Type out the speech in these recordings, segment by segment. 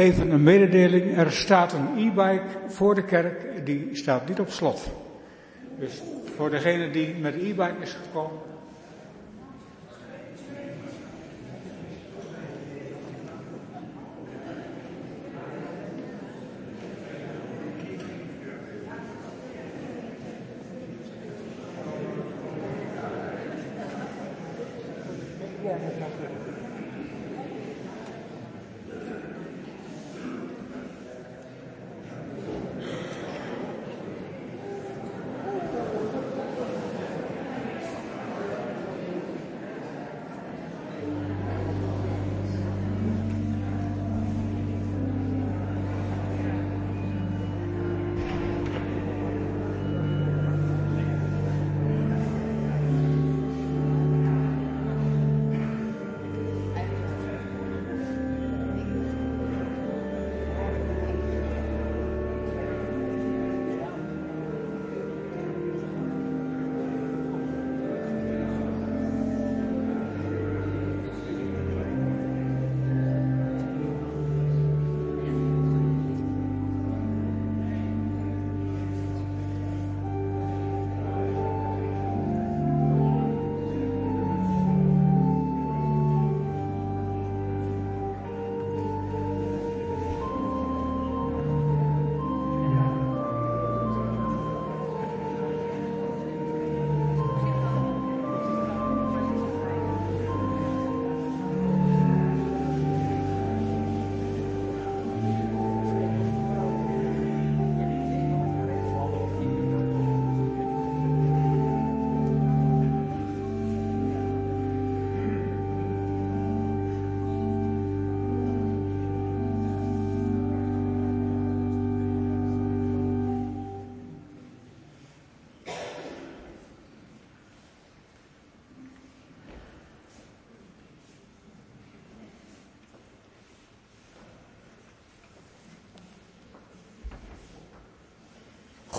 Even een mededeling. Er staat een e-bike voor de kerk, die staat niet op slot. Dus voor degene die met de e-bike is gekomen,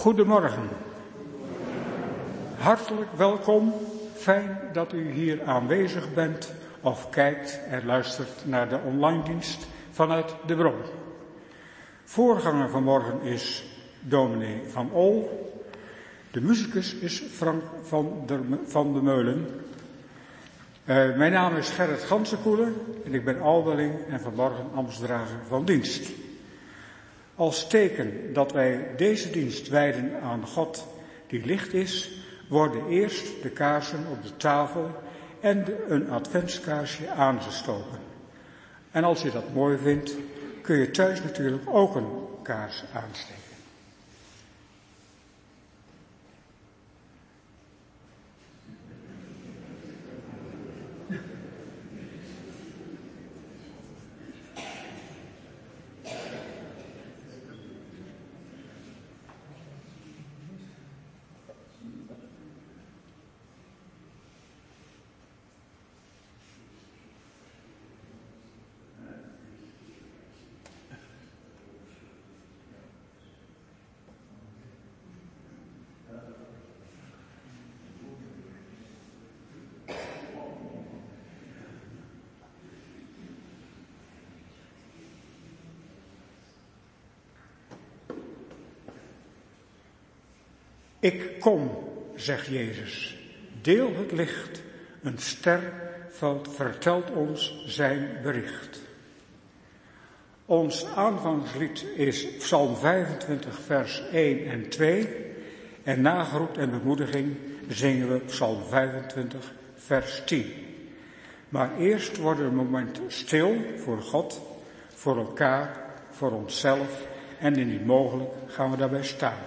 Goedemorgen. Hartelijk welkom. Fijn dat u hier aanwezig bent of kijkt en luistert naar de online dienst vanuit de bron. Voorganger vanmorgen is dominee Van Ol. De muzikus is Frank van, der, van de Meulen. Uh, mijn naam is Gerrit Gansenkoelen en ik ben alderling en vanmorgen ambtsdrager van dienst. Als teken dat wij deze dienst wijden aan God die licht is, worden eerst de kaarsen op de tafel en een adventskaarsje aangestoken. En als je dat mooi vindt, kun je thuis natuurlijk ook een kaars aansteken. Ik kom, zegt Jezus, deel het licht, een ster vertelt ons zijn bericht. Ons aanvangslied is Psalm 25, vers 1 en 2. En nageroep en bemoediging zingen we Psalm 25, vers 10. Maar eerst worden we een moment stil voor God, voor elkaar, voor onszelf en indien mogelijk gaan we daarbij staan.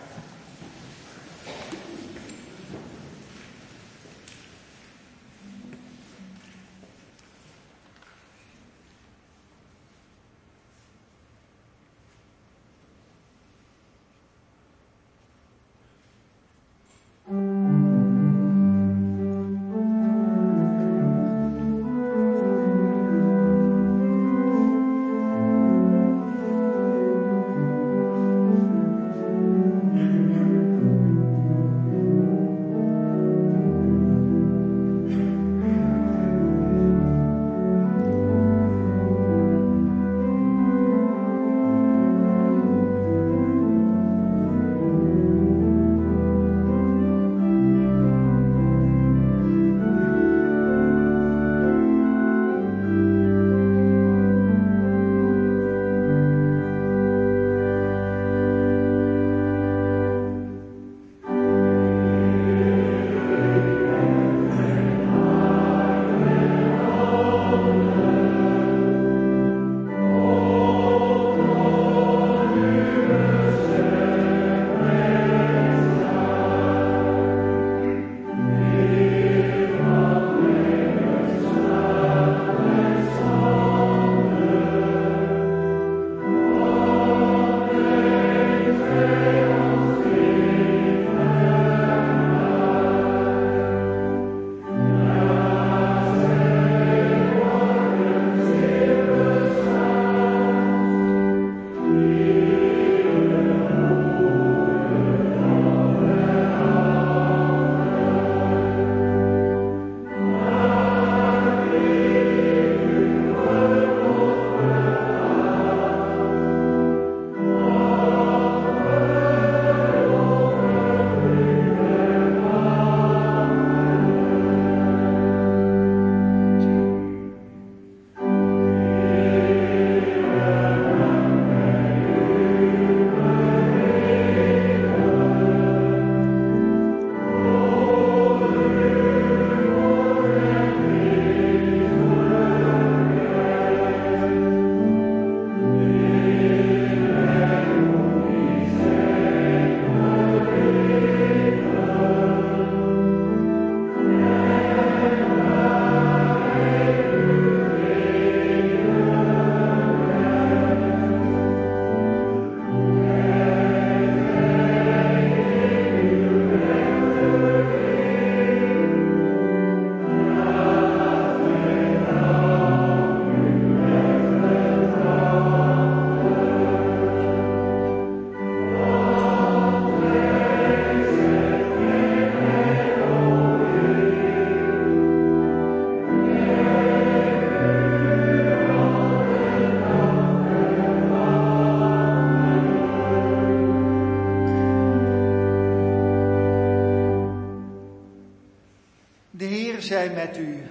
Zij met u.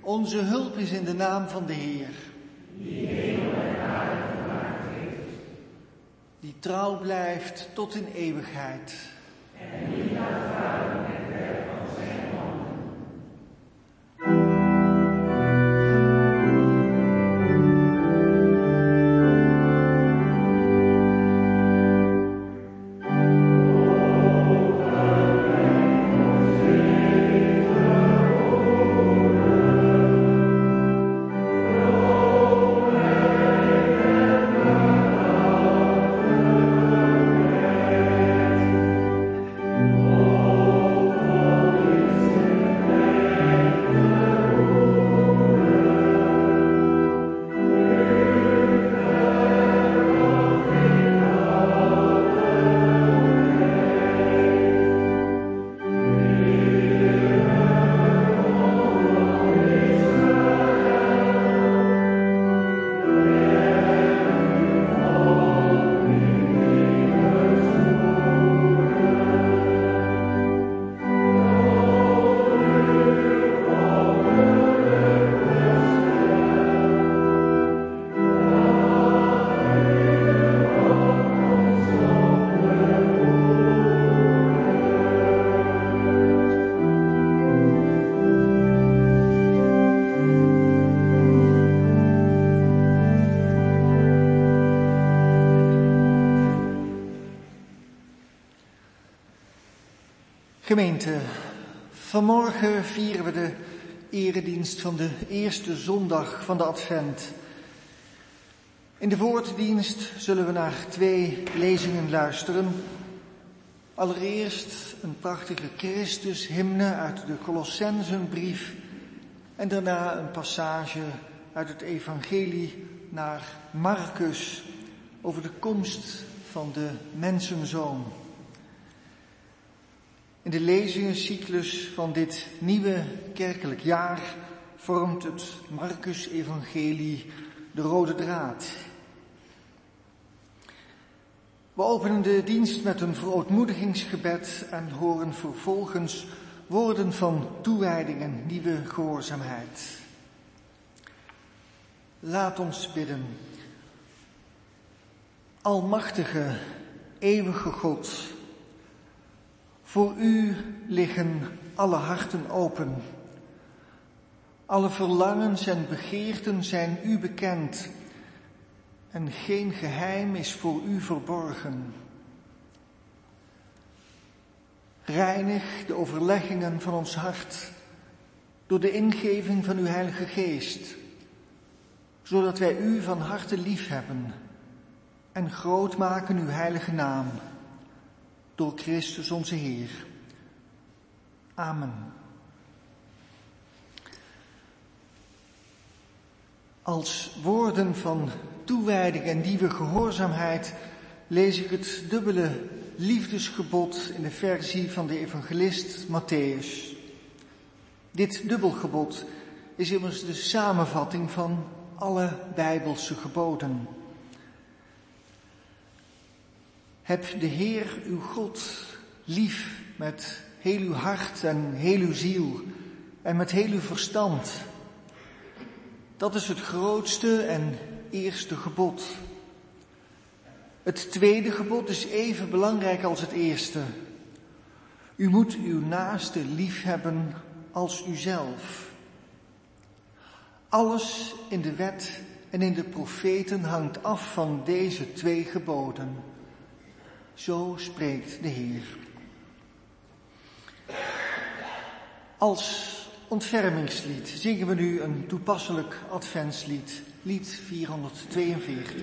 Onze hulp is in de naam van de Heer. Die trouw blijft tot in eeuwigheid. Gemeente, vanmorgen vieren we de eredienst van de eerste zondag van de Advent. In de woorddienst zullen we naar twee lezingen luisteren. Allereerst een prachtige Christushymne uit de Colossensenbrief en daarna een passage uit het evangelie naar Marcus over de komst van de mensenzoon. In de lezingencyclus van dit nieuwe kerkelijk jaar vormt het Marcus-evangelie de rode draad. We openen de dienst met een verootmoedigingsgebed en horen vervolgens woorden van toewijding en nieuwe gehoorzaamheid. Laat ons bidden. Almachtige, eeuwige God, voor u liggen alle harten open. Alle verlangens en begeerten zijn u bekend en geen geheim is voor u verborgen. Reinig de overleggingen van ons hart door de ingeving van uw Heilige Geest, zodat wij u van harte lief hebben en groot maken uw heilige naam door Christus onze Heer. Amen. Als woorden van toewijding en nieuwe gehoorzaamheid lees ik het dubbele liefdesgebod in de versie van de evangelist Matthäus. Dit dubbelgebod is immers de samenvatting van alle Bijbelse geboden. Heb de Heer uw God lief met heel uw hart en heel uw ziel en met heel uw verstand. Dat is het grootste en eerste gebod. Het tweede gebod is even belangrijk als het eerste. U moet uw naaste lief hebben als uzelf. Alles in de wet en in de profeten hangt af van deze twee geboden. Zo spreekt de Heer. Als ontfermingslied zingen we nu een toepasselijk adventslied, lied 442.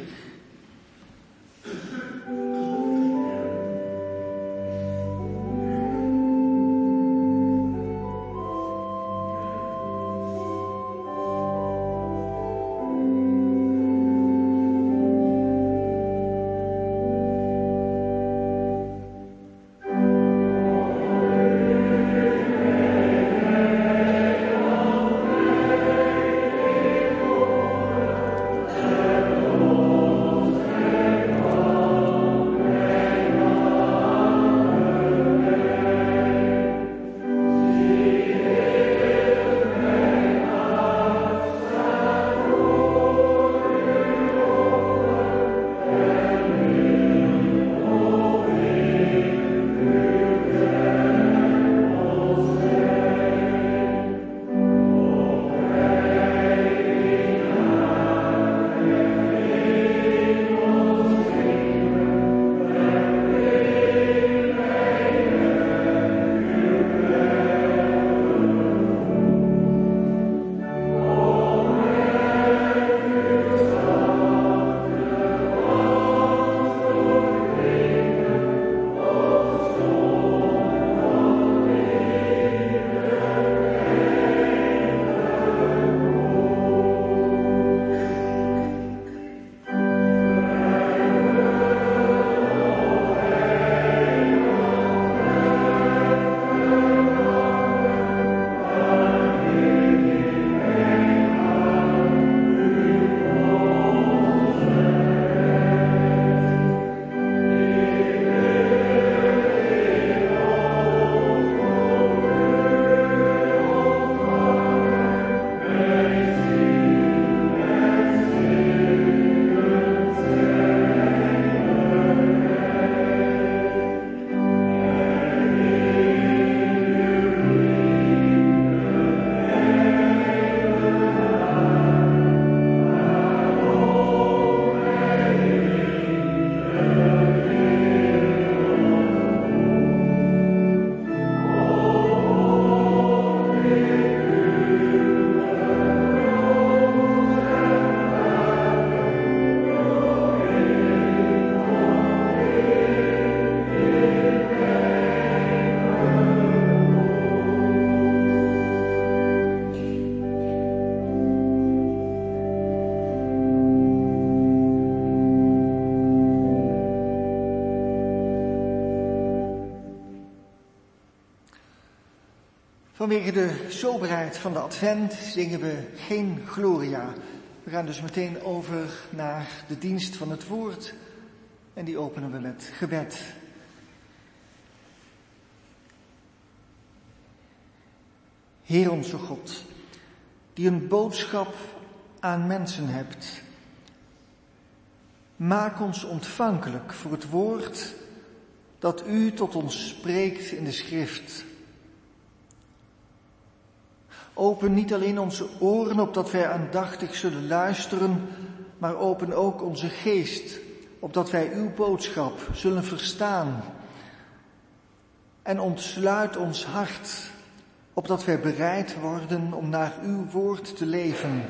Vanwege de soberheid van de advent zingen we geen Gloria. We gaan dus meteen over naar de dienst van het woord en die openen we met gebed. Heer onze God, die een boodschap aan mensen hebt, maak ons ontvankelijk voor het woord dat u tot ons spreekt in de schrift. Open niet alleen onze oren opdat wij aandachtig zullen luisteren, maar open ook onze geest, opdat wij uw boodschap zullen verstaan. En ontsluit ons hart, opdat wij bereid worden om naar uw woord te leven.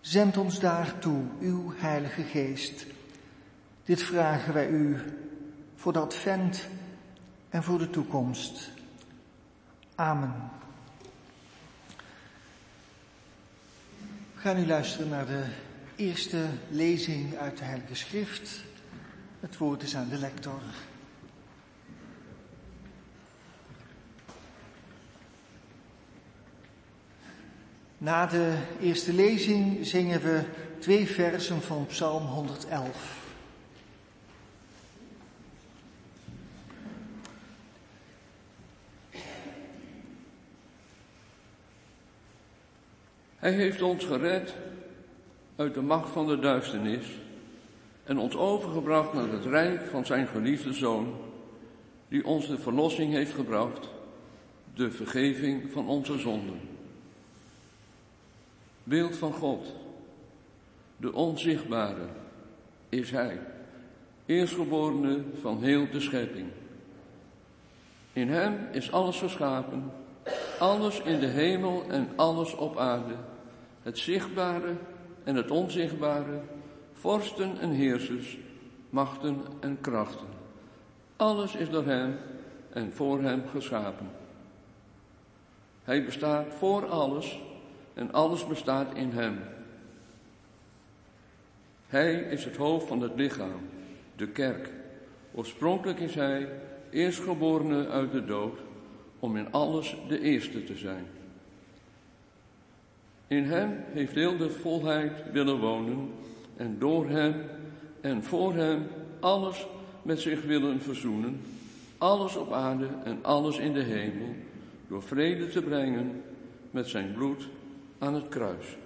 Zend ons daartoe, uw Heilige Geest. Dit vragen wij u voor de advent en voor de toekomst. Amen. We gaan nu luisteren naar de eerste lezing uit de Heilige Schrift. Het woord is aan de lector. Na de eerste lezing zingen we twee versen van Psalm 111. Hij heeft ons gered uit de macht van de duisternis en ons overgebracht naar het rijk van zijn geliefde zoon, die ons de verlossing heeft gebracht, de vergeving van onze zonden. Beeld van God, de onzichtbare, is Hij, eerstgeborene van heel de schepping. In Hem is alles geschapen, alles in de hemel en alles op aarde, het zichtbare en het onzichtbare, vorsten en heersers, machten en krachten. Alles is door Hem en voor Hem geschapen. Hij bestaat voor alles en alles bestaat in Hem. Hij is het hoofd van het lichaam, de kerk. Oorspronkelijk is Hij eerstgeborene uit de dood, om in alles de eerste te zijn. In Hem heeft heel de volheid willen wonen en door Hem en voor Hem alles met zich willen verzoenen, alles op aarde en alles in de hemel, door vrede te brengen met zijn bloed aan het kruis.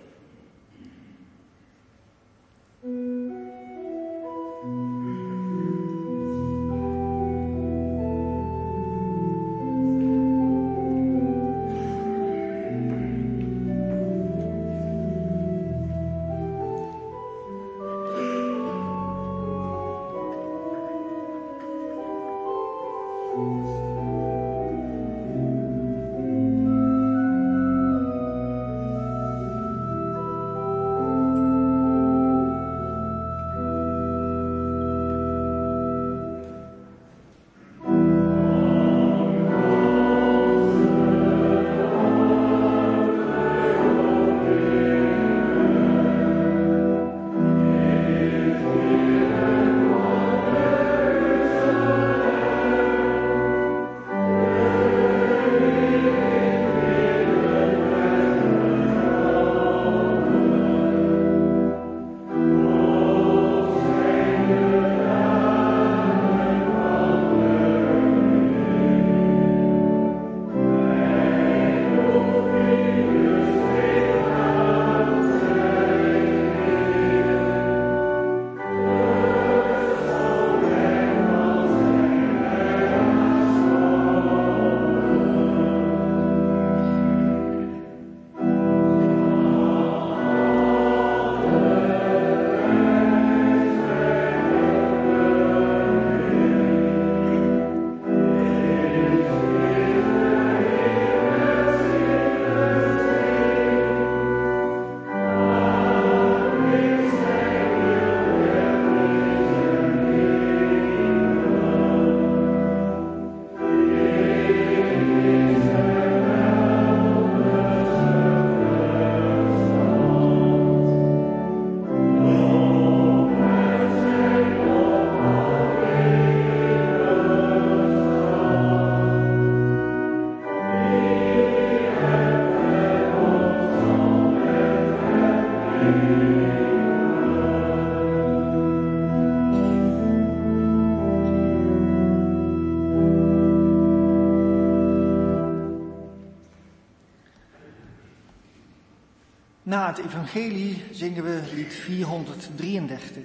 Het evangelie zingen we lied 433.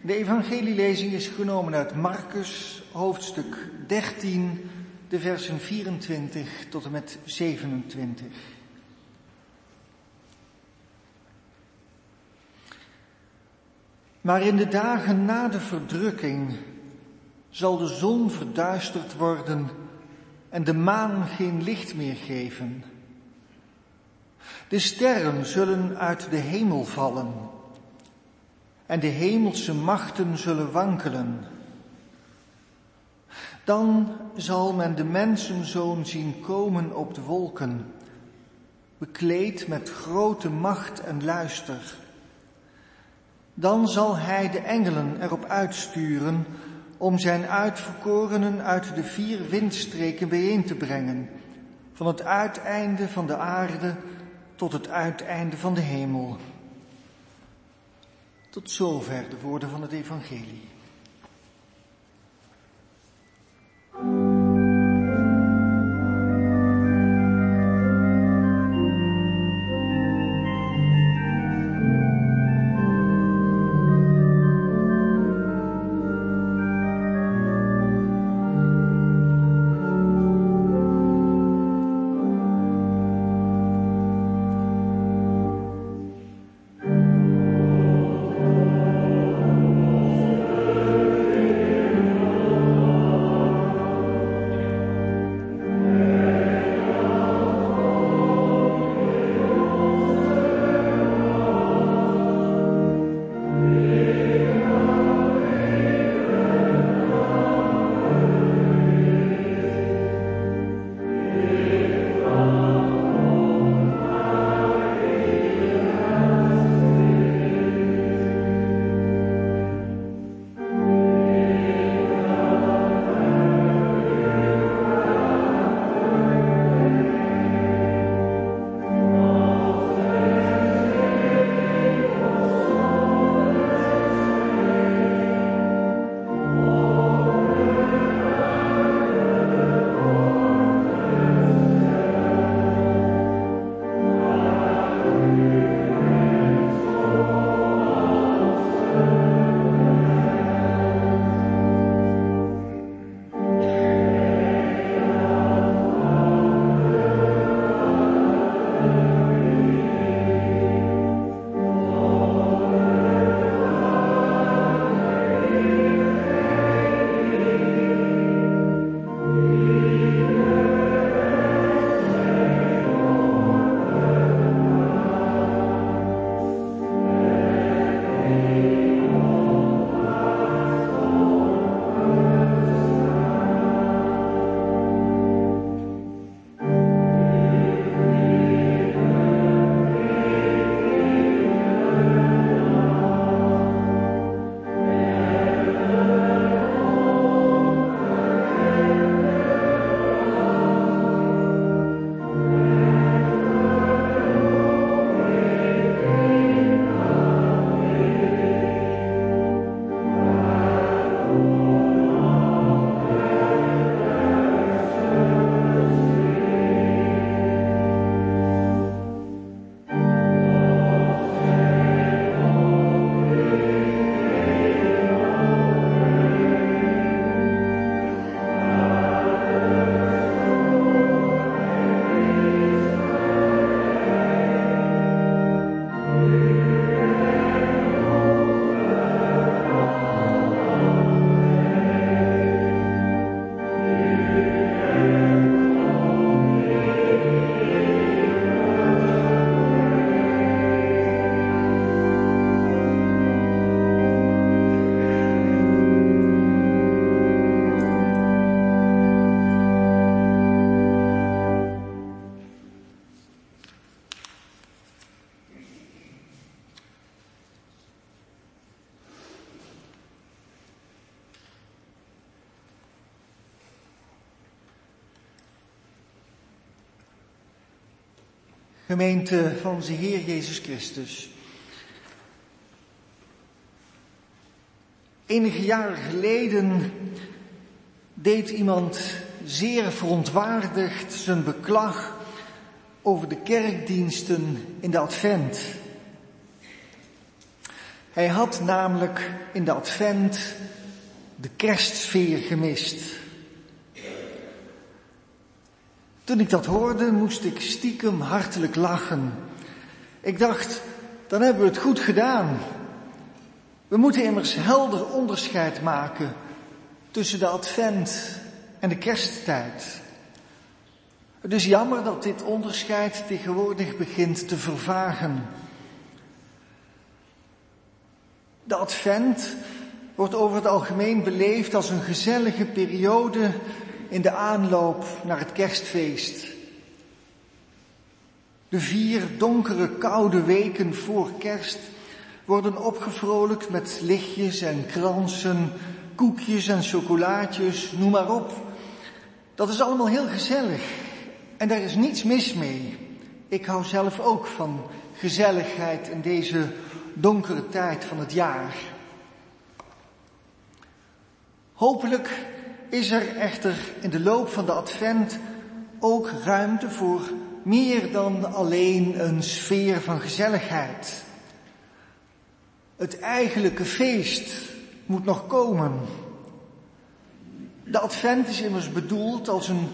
De evangelielezing is genomen uit Marcus, hoofdstuk 13, de versen 24 tot en met 27. Maar in de dagen na de verdrukking zal de zon verduisterd worden en de maan geen licht meer geven. De sterren zullen uit de hemel vallen en de hemelse machten zullen wankelen. Dan zal men de mensenzoon zien komen op de wolken, bekleed met grote macht en luister. Dan zal hij de engelen erop uitsturen om zijn uitverkorenen uit de vier windstreken bijeen te brengen, van het uiteinde van de aarde tot het uiteinde van de hemel. Tot zover de woorden van het evangelie. Gemeente van onze Heer Jezus Christus. Enige jaren geleden deed iemand zeer verontwaardigd zijn beklag over de kerkdiensten in de Advent. Hij had namelijk in de Advent de kerstsfeer gemist. Toen ik dat hoorde, moest ik stiekem hartelijk lachen. Ik dacht, dan hebben we het goed gedaan. We moeten immers helder onderscheid maken tussen de advent en de kersttijd. Het is jammer dat dit onderscheid tegenwoordig begint te vervagen. De advent wordt over het algemeen beleefd als een gezellige periode in de aanloop naar het kerstfeest. De vier donkere, koude weken voor kerst worden opgevrolijkt met lichtjes en kransen, koekjes en chocolaatjes, noem maar op. Dat is allemaal heel gezellig en daar is niets mis mee. Ik hou zelf ook van gezelligheid in deze donkere tijd van het jaar. Hopelijk is er echter in de loop van de advent ook ruimte voor meer dan alleen een sfeer van gezelligheid. Het eigenlijke feest moet nog komen. De advent is immers bedoeld als een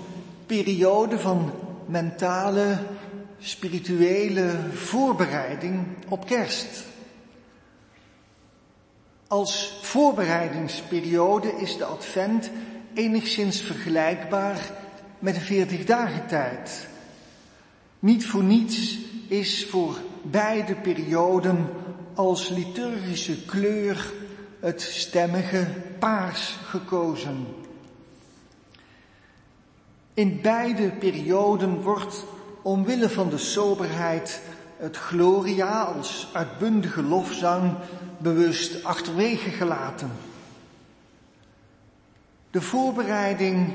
periode van mentale, spirituele voorbereiding op kerst. Als voorbereidingsperiode is de advent enigszins vergelijkbaar met een veertig dagen tijd. Niet voor niets is voor beide perioden als liturgische kleur het stemmige paars gekozen. In beide perioden wordt omwille van de soberheid het Gloria als uitbundige lofzang bewust achterwege gelaten. De voorbereiding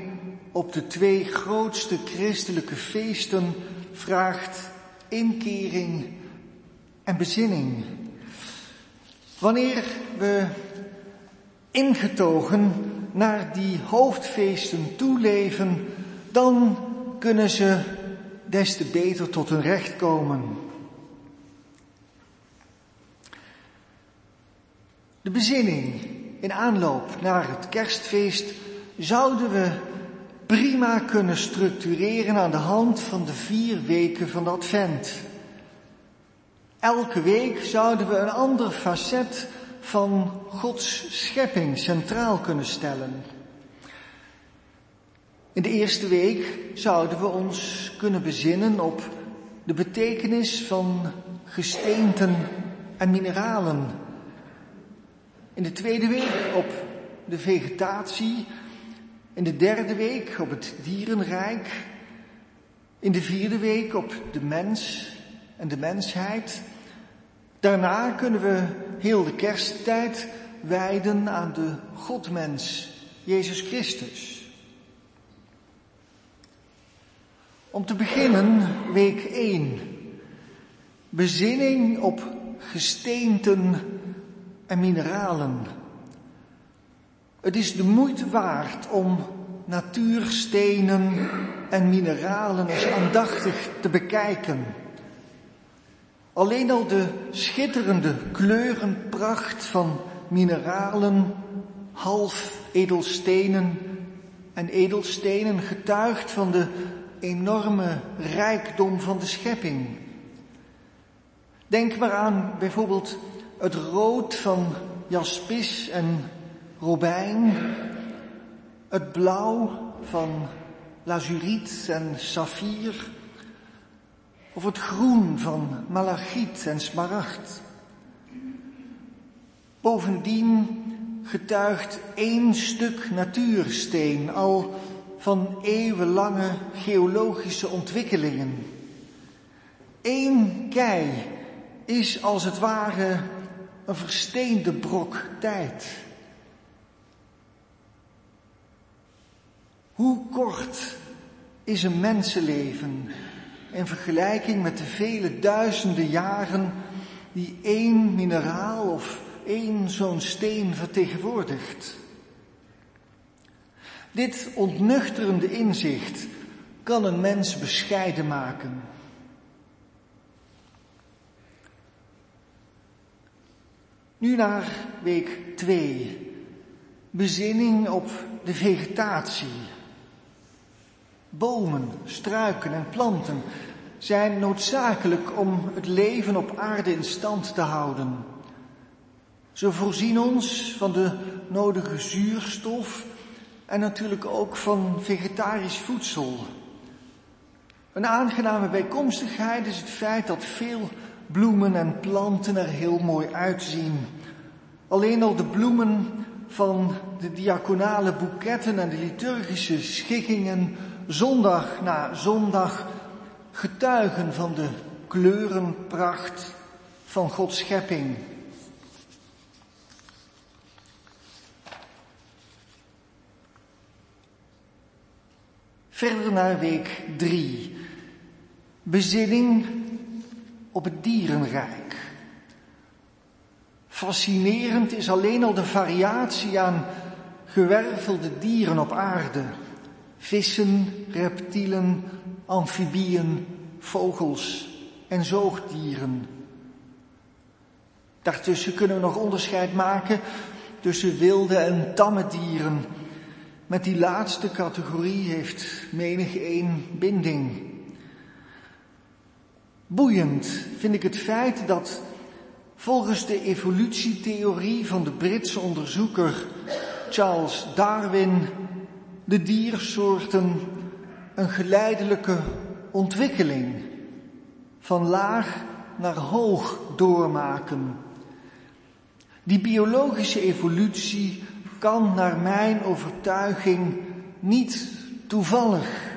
op de twee grootste christelijke feesten vraagt inkering en bezinning. Wanneer we ingetogen naar die hoofdfeesten toeleven, dan kunnen ze des te beter tot hun recht komen. De bezinning in aanloop naar het kerstfeest zouden we prima kunnen structureren aan de hand van de vier weken van de Advent. Elke week zouden we een ander facet van Gods schepping centraal kunnen stellen. In de eerste week zouden we ons kunnen bezinnen op de betekenis van gesteenten en mineralen. In de tweede week op de vegetatie in de derde week op het dierenrijk. In de vierde week op de mens en de mensheid. Daarna kunnen we heel de kersttijd wijden aan de Godmens, Jezus Christus. Om te beginnen week 1. Bezinning op gesteenten en mineralen. Het is de moeite waard om natuurstenen en mineralen eens aandachtig te bekijken. Alleen al de schitterende kleurenpracht van mineralen, half edelstenen en edelstenen getuigt van de enorme rijkdom van de schepping. Denk maar aan bijvoorbeeld het rood van jaspis en robijn, het blauw van lazuriet en saffier, of het groen van malachiet en smaragd. Bovendien getuigt één stuk natuursteen al van eeuwenlange geologische ontwikkelingen. Eén kei is als het ware een versteende brok tijd. Hoe kort is een mensenleven in vergelijking met de vele duizenden jaren die één mineraal of één zo'n steen vertegenwoordigt. Dit ontnuchterende inzicht kan een mens bescheiden maken. Nu naar week 2. Bezinning op de vegetatie. Bomen, struiken en planten zijn noodzakelijk om het leven op aarde in stand te houden. Ze voorzien ons van de nodige zuurstof en natuurlijk ook van vegetarisch voedsel. Een aangename bijkomstigheid is het feit dat veel bloemen en planten er heel mooi uitzien. Alleen al de bloemen van de diaconale boeketten en de liturgische schikkingen zondag na zondag getuigen van de kleurenpracht van Gods schepping. Verder naar week drie. Bezinning op het dierenrijk. Fascinerend is alleen al de variatie aan gewervelde dieren op aarde. Vissen, reptielen, amfibieën, vogels en zoogdieren. Daartussen kunnen we nog onderscheid maken tussen wilde en tamme dieren. Met die laatste categorie heeft menig een binding. Boeiend vind ik het feit dat volgens de evolutietheorie van de Britse onderzoeker Charles Darwin de diersoorten een geleidelijke ontwikkeling van laag naar hoog doormaken. Die biologische evolutie kan naar mijn overtuiging niet toevallig,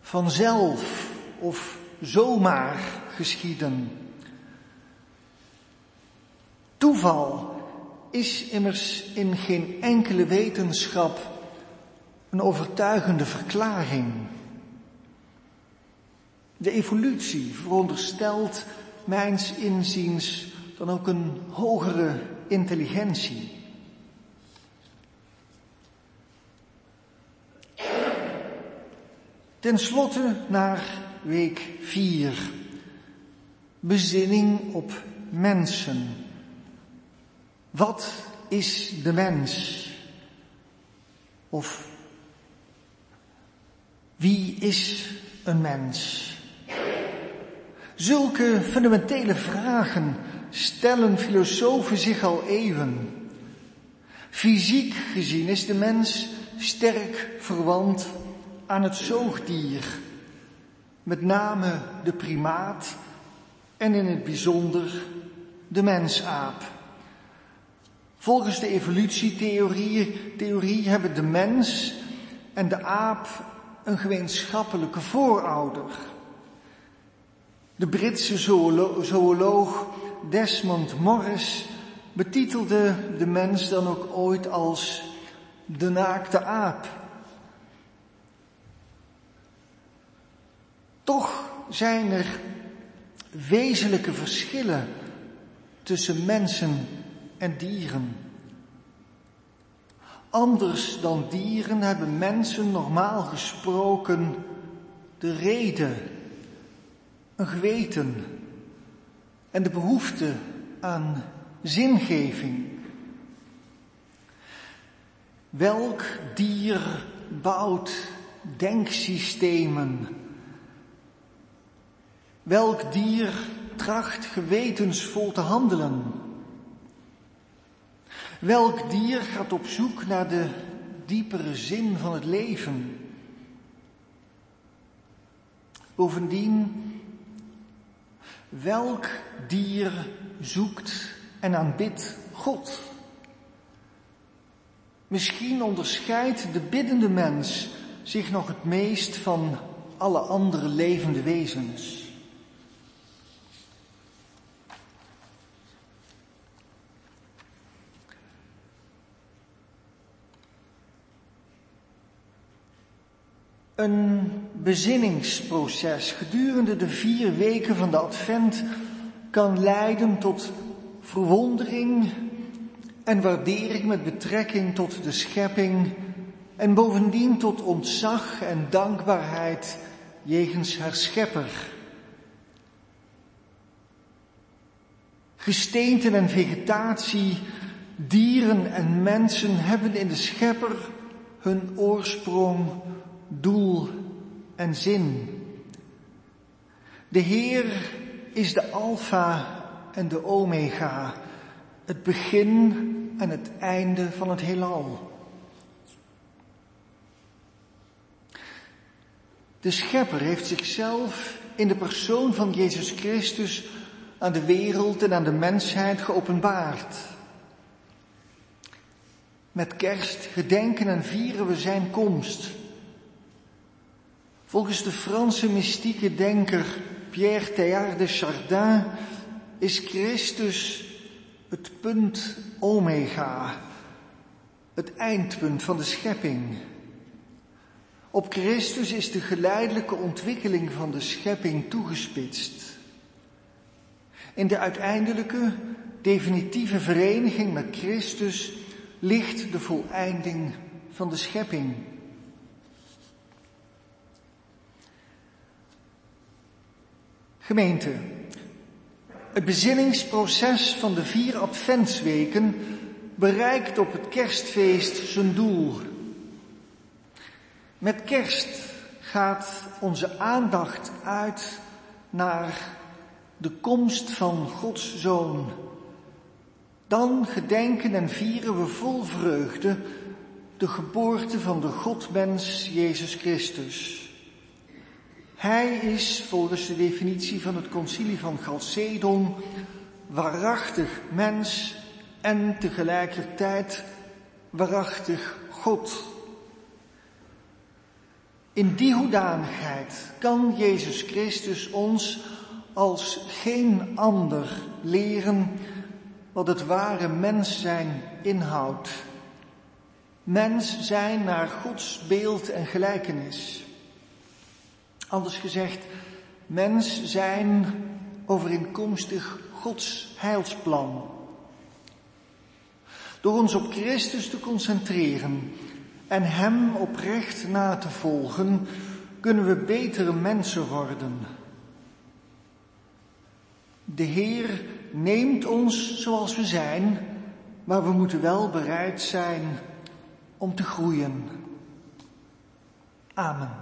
vanzelf of zomaar geschieden. Toeval is immers in geen enkele wetenschap een overtuigende verklaring. De evolutie veronderstelt mijns inziens dan ook een hogere intelligentie. Ten slotte naar week 4. Bezinning op mensen. Wat is de mens? Of wie is een mens? Zulke fundamentele vragen stellen filosofen zich al eeuwen. Fysiek gezien is de mens sterk verwant aan het zoogdier, met name de primaat en in het bijzonder de mensaap. Volgens de evolutietheorie theorie hebben de mens en de aap een gemeenschappelijke voorouder. De Britse zooloog Desmond Morris betitelde de mens dan ook ooit als de naakte aap. Toch zijn er wezenlijke verschillen tussen mensen en dieren. Anders dan dieren hebben mensen normaal gesproken de reden, een geweten en de behoefte aan zingeving. Welk dier bouwt denksystemen? Welk dier tracht gewetensvol te handelen? Welk dier gaat op zoek naar de diepere zin van het leven? Bovendien, welk dier zoekt en aanbidt God? Misschien onderscheidt de biddende mens zich nog het meest van alle andere levende wezens. Een bezinningsproces gedurende de vier weken van de Advent kan leiden tot verwondering en waardering met betrekking tot de schepping en bovendien tot ontzag en dankbaarheid jegens haar schepper. Gesteenten en vegetatie, dieren en mensen hebben in de schepper hun oorsprong, doel en zin. De Heer is de Alpha en de Omega, het begin en het einde van het heelal. De Schepper heeft zichzelf in de persoon van Jezus Christus aan de wereld en aan de mensheid geopenbaard. Met kerst gedenken en vieren we zijn komst. Volgens de Franse mystieke denker Pierre Teilhard de Chardin is Christus het punt omega, het eindpunt van de schepping. Op Christus is de geleidelijke ontwikkeling van de schepping toegespitst. In de uiteindelijke, definitieve vereniging met Christus ligt de voleinding van de schepping. Gemeente, het bezinningsproces van de vier adventsweken bereikt op het kerstfeest zijn doel. Met kerst gaat onze aandacht uit naar de komst van Gods Zoon. Dan gedenken en vieren we vol vreugde de geboorte van de Godmens Jezus Christus. Hij is volgens de definitie van het concilie van Chalcedon waarachtig mens en tegelijkertijd waarachtig God. In die hoedanigheid kan Jezus Christus ons als geen ander leren wat het ware mens zijn inhoudt. Mens zijn naar Gods beeld en gelijkenis. Anders gezegd, mens zijn overeenkomstig Gods heilsplan. Door ons op Christus te concentreren en Hem oprecht na te volgen, kunnen we betere mensen worden. De Heer neemt ons zoals we zijn, maar we moeten wel bereid zijn om te groeien. Amen.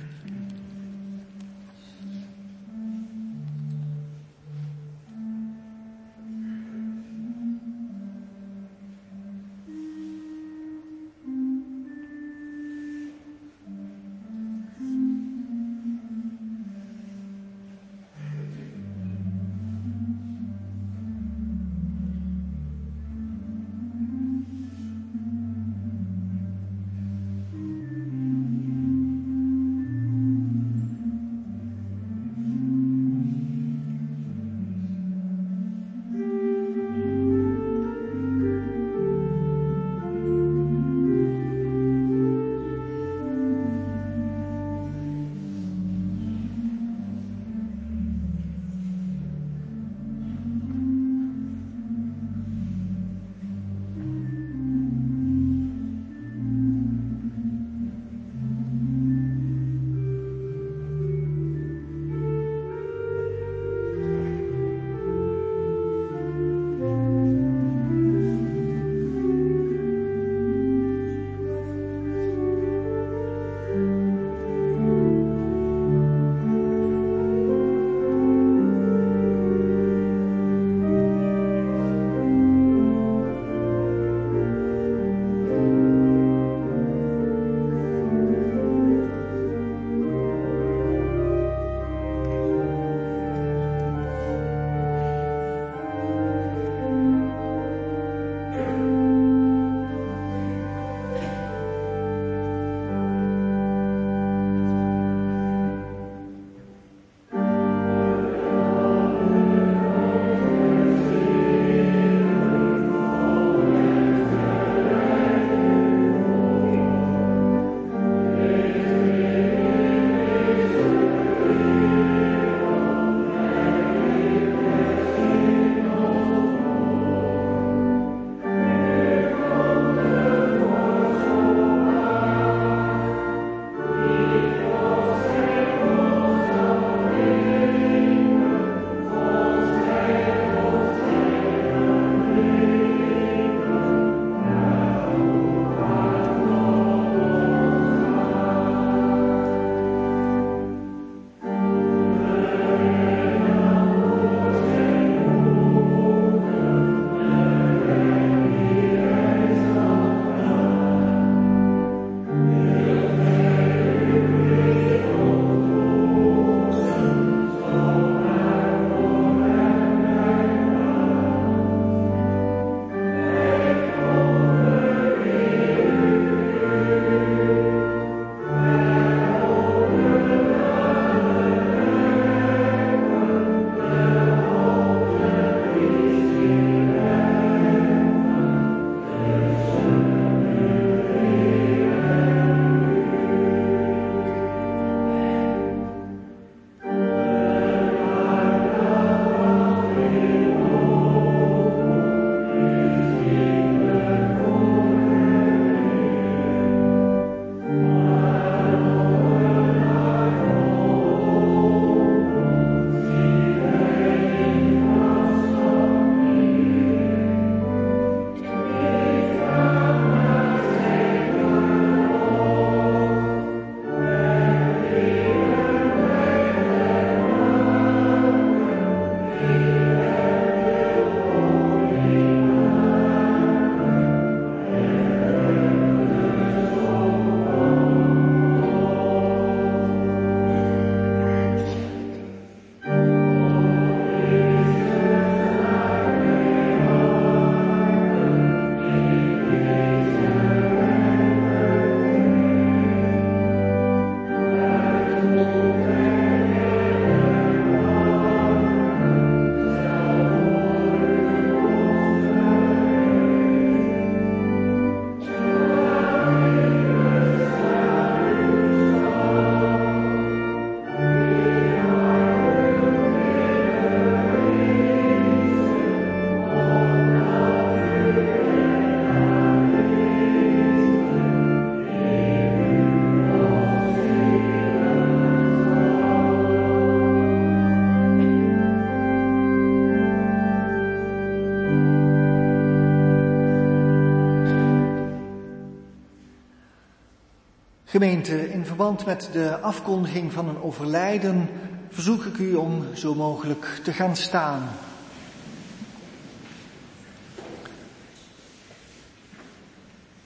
Gemeente, in verband met de afkondiging van een overlijden verzoek ik u om zo mogelijk te gaan staan.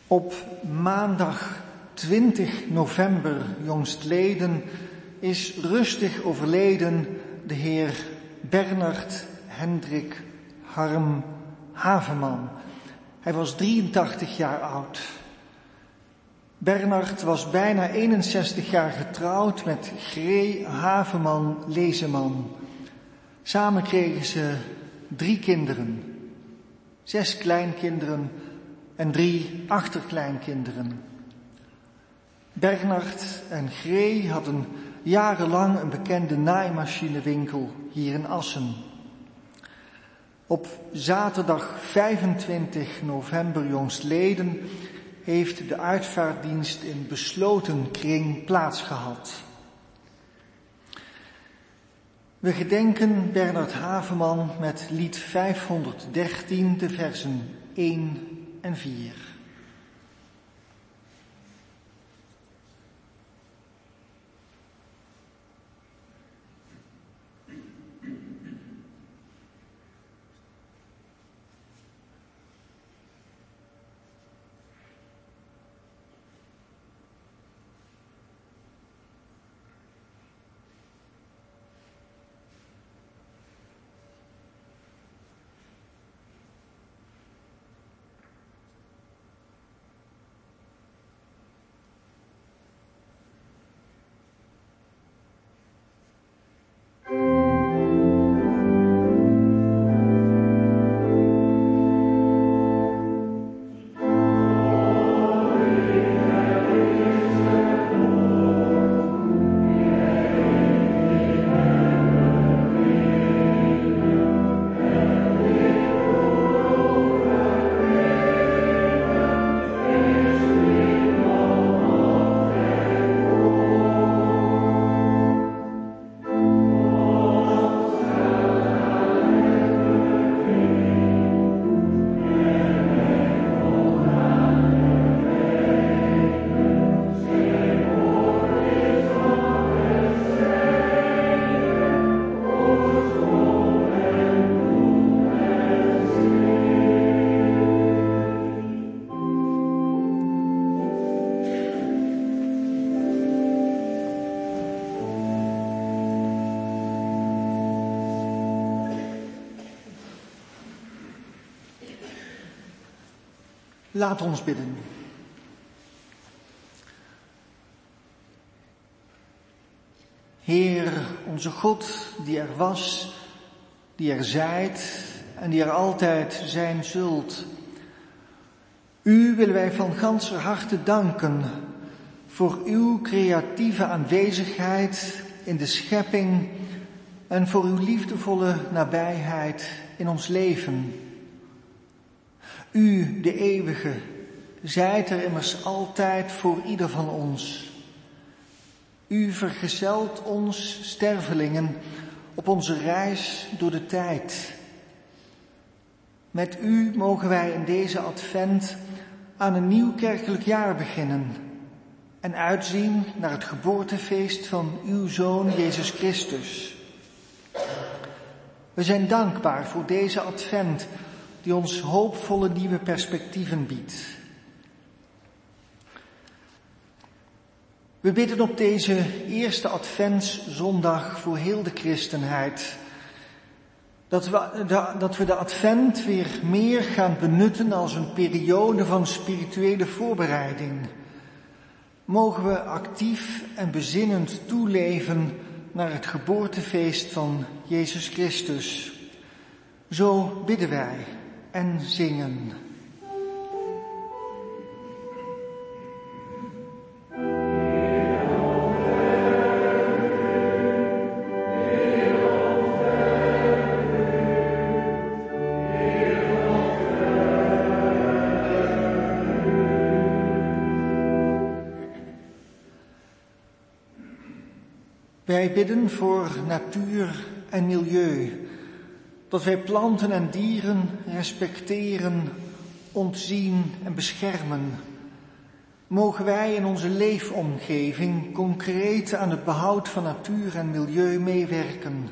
Op maandag 20 november jongstleden is rustig overleden de heer Bernard Hendrik Harm Haveman. Hij was 83 jaar oud. Bernard was bijna 61 jaar getrouwd met Gree Haveman Lezeman. Samen kregen ze drie kinderen, zes kleinkinderen en drie achterkleinkinderen. Bernard en Gree hadden jarenlang een bekende naaimachinewinkel hier in Assen. Op zaterdag 25 november jongstleden heeft de uitvaartdienst in besloten kring plaatsgehad. We gedenken Bernard Haveman met lied 513, de versen 1 en 4. Laat ons bidden. Heer, onze God, die er was, die er zijt en die er altijd zijn zult. U willen wij van ganser harte danken voor uw creatieve aanwezigheid in de schepping en voor uw liefdevolle nabijheid in ons leven. U, de eeuwige, zijt er immers altijd voor ieder van ons. U vergezelt ons stervelingen op onze reis door de tijd. Met u mogen wij in deze advent aan een nieuw kerkelijk jaar beginnen en uitzien naar het geboortefeest van uw Zoon Jezus Christus. We zijn dankbaar voor deze advent die ons hoopvolle nieuwe perspectieven biedt. We bidden op deze eerste adventszondag voor heel de christenheid. Dat we, dat we de advent weer meer gaan benutten als een periode van spirituele voorbereiding. Mogen we actief en bezinnend toeleven naar het geboortefeest van Jezus Christus. Zo bidden wij en zingen. Wij bidden voor natuur en milieu, dat wij planten en dieren respecteren, ontzien en beschermen. Mogen wij in onze leefomgeving concreet aan het behoud van natuur en milieu meewerken.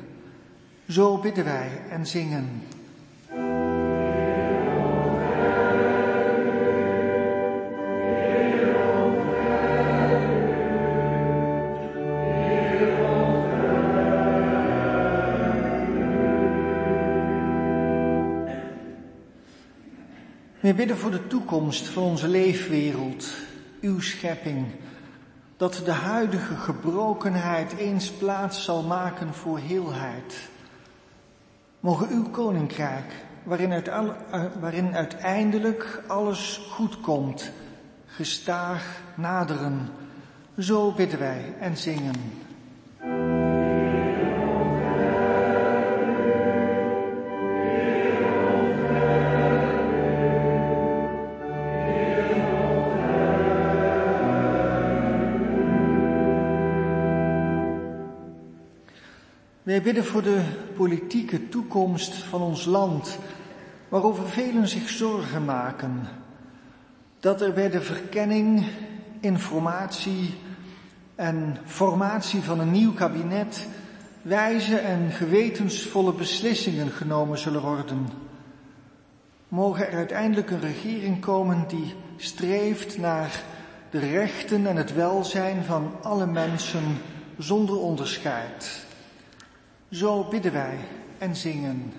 Zo bidden wij en zingen. We bidden voor de toekomst van onze leefwereld, uw schepping, dat de huidige gebrokenheid eens plaats zal maken voor heelheid. Mogen uw koninkrijk, waarin, eh, waarin uiteindelijk alles goed komt, gestaag naderen. Zo bidden wij en zingen. Wij bidden voor de politieke toekomst van ons land, waarover velen zich zorgen maken. Dat er bij de verkenning, informatie en formatie van een nieuw kabinet wijze en gewetensvolle beslissingen genomen zullen worden. Mogen er uiteindelijk een regering komen die streeft naar de rechten en het welzijn van alle mensen zonder onderscheid. Zo bidden wij en zingen.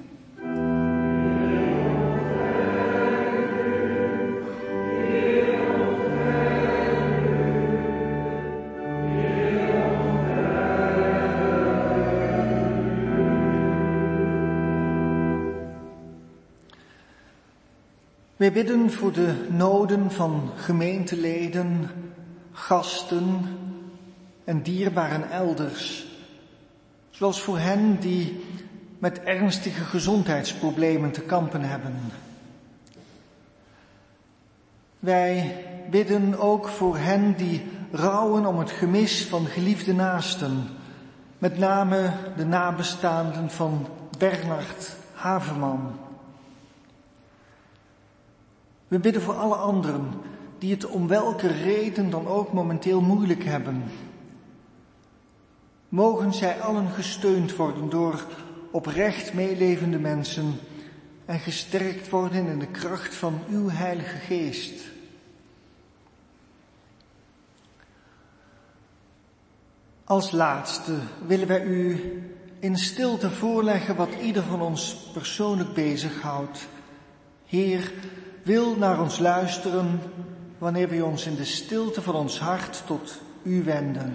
Wij bidden voor de noden van gemeenteleden, gasten en dierbaren elders Zoals voor hen die met ernstige gezondheidsproblemen te kampen hebben. Wij bidden ook voor hen die rouwen om het gemis van geliefde naasten, met name de nabestaanden van Bernard Haverman. We bidden voor alle anderen die het om welke reden dan ook momenteel moeilijk hebben Mogen zij allen gesteund worden door oprecht meelevende mensen en gesterkt worden in de kracht van uw Heilige Geest. Als laatste willen wij u in stilte voorleggen wat ieder van ons persoonlijk bezighoudt. Heer, wil naar ons luisteren wanneer wij ons in de stilte van ons hart tot u wenden.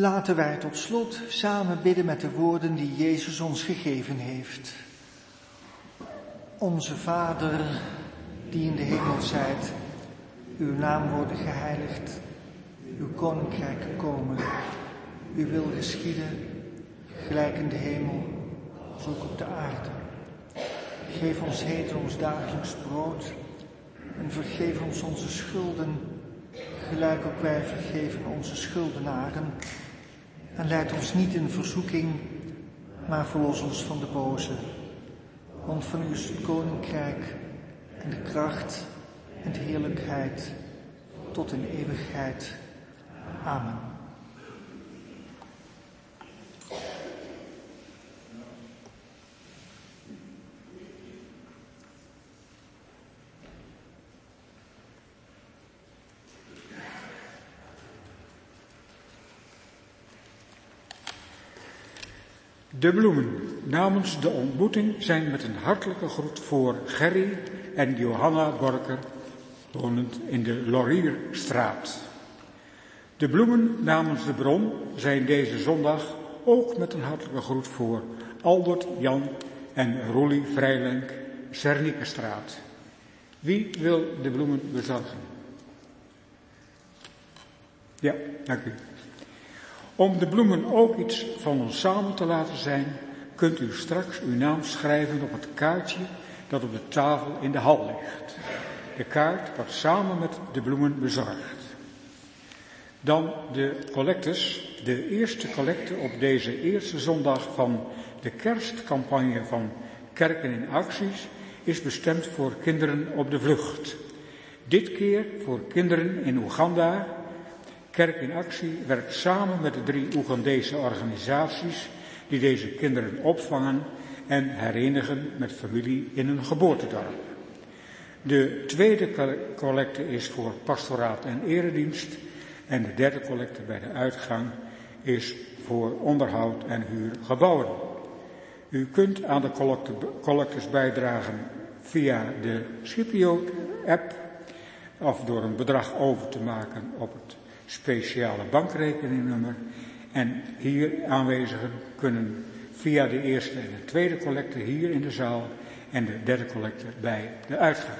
Laten wij tot slot samen bidden met de woorden die Jezus ons gegeven heeft. Onze Vader, die in de hemel zijt, uw naam worden geheiligd, uw koninkrijk komen, uw wil geschieden, gelijk in de hemel, zo ook op de aarde. Geef ons heden ons dagelijks brood en vergeef ons onze schulden, gelijk ook wij vergeven onze schuldenaren en leid ons niet in verzoeking, maar verlos ons van de boze. Want van u is het koninkrijk en de kracht en de heerlijkheid tot in eeuwigheid. Amen. De bloemen namens de ontmoeting zijn met een hartelijke groet voor Gerry en Johanna Borker, wonend in de Laurierstraat. De bloemen namens de bron zijn deze zondag ook met een hartelijke groet voor Albert, Jan en Roelie Vrijlenk, Zernikestraat. Wie wil de bloemen bezorgen? Ja, dank u. Om de bloemen ook iets van ons samen te laten zijn, kunt u straks uw naam schrijven op het kaartje dat op de tafel in de hal ligt. De kaart wordt samen met de bloemen bezorgd. Dan de collectes. De eerste collecte op deze eerste zondag van de kerstcampagne van Kerken in Acties is bestemd voor kinderen op de vlucht. Dit keer voor kinderen in Oeganda. Kerk in Actie werkt samen met de drie Oegandese organisaties die deze kinderen opvangen en herenigen met familie in hun geboortedorp. De tweede collecte is voor pastoraat en eredienst en de derde collecte bij de uitgang is voor onderhoud en huur gebouwen. U kunt aan de collectes bijdragen via de Scipio-app of door een bedrag over te maken op het speciale bankrekeningnummer. En hier aanwezigen kunnen via de eerste en de tweede collecte hier in de zaal en de derde collecte bij de uitgang.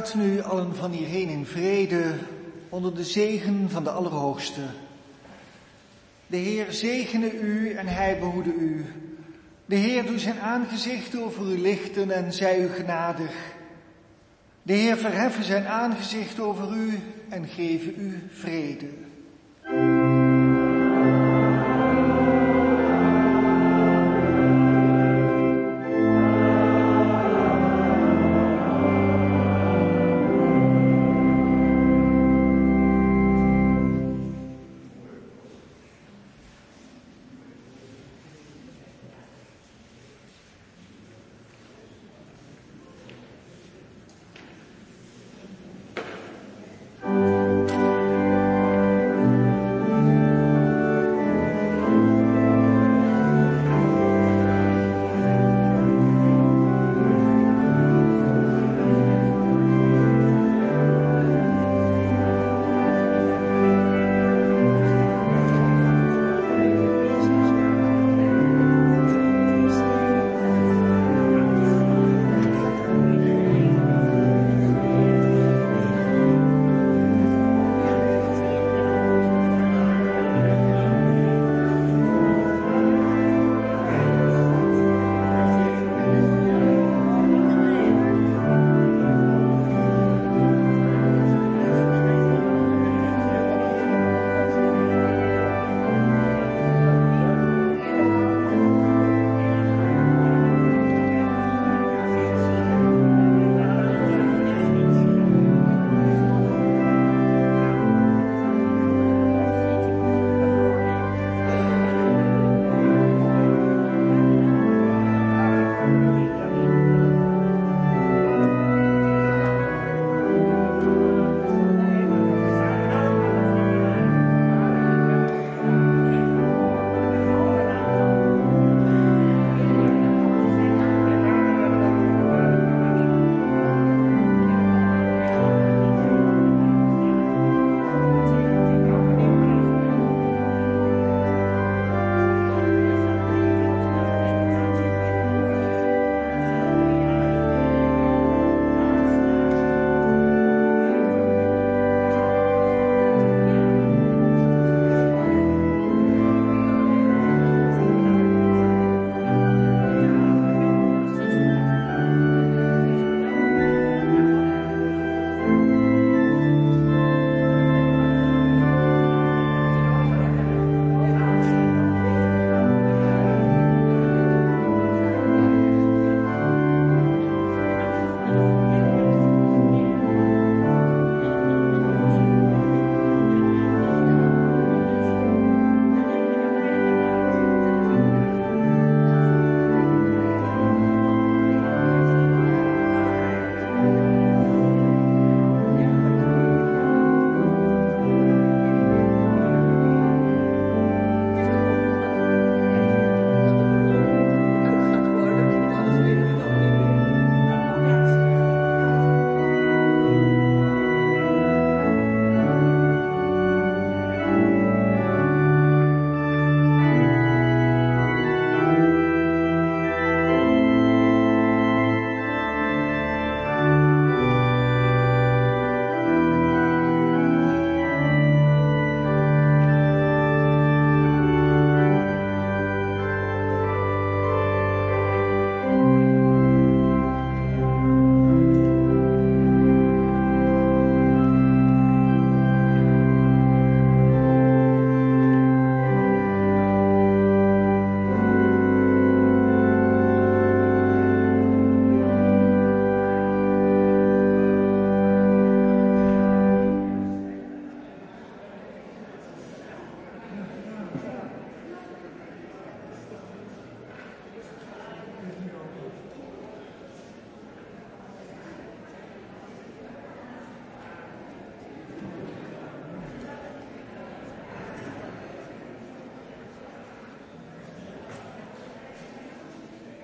Gaat nu allen van hierheen in vrede onder de zegen van de Allerhoogste. De Heer zegene u en hij behoede u. De Heer doet zijn aangezicht over u lichten en zij u genadig. De Heer verheffen zijn aangezicht over u en geven u vrede.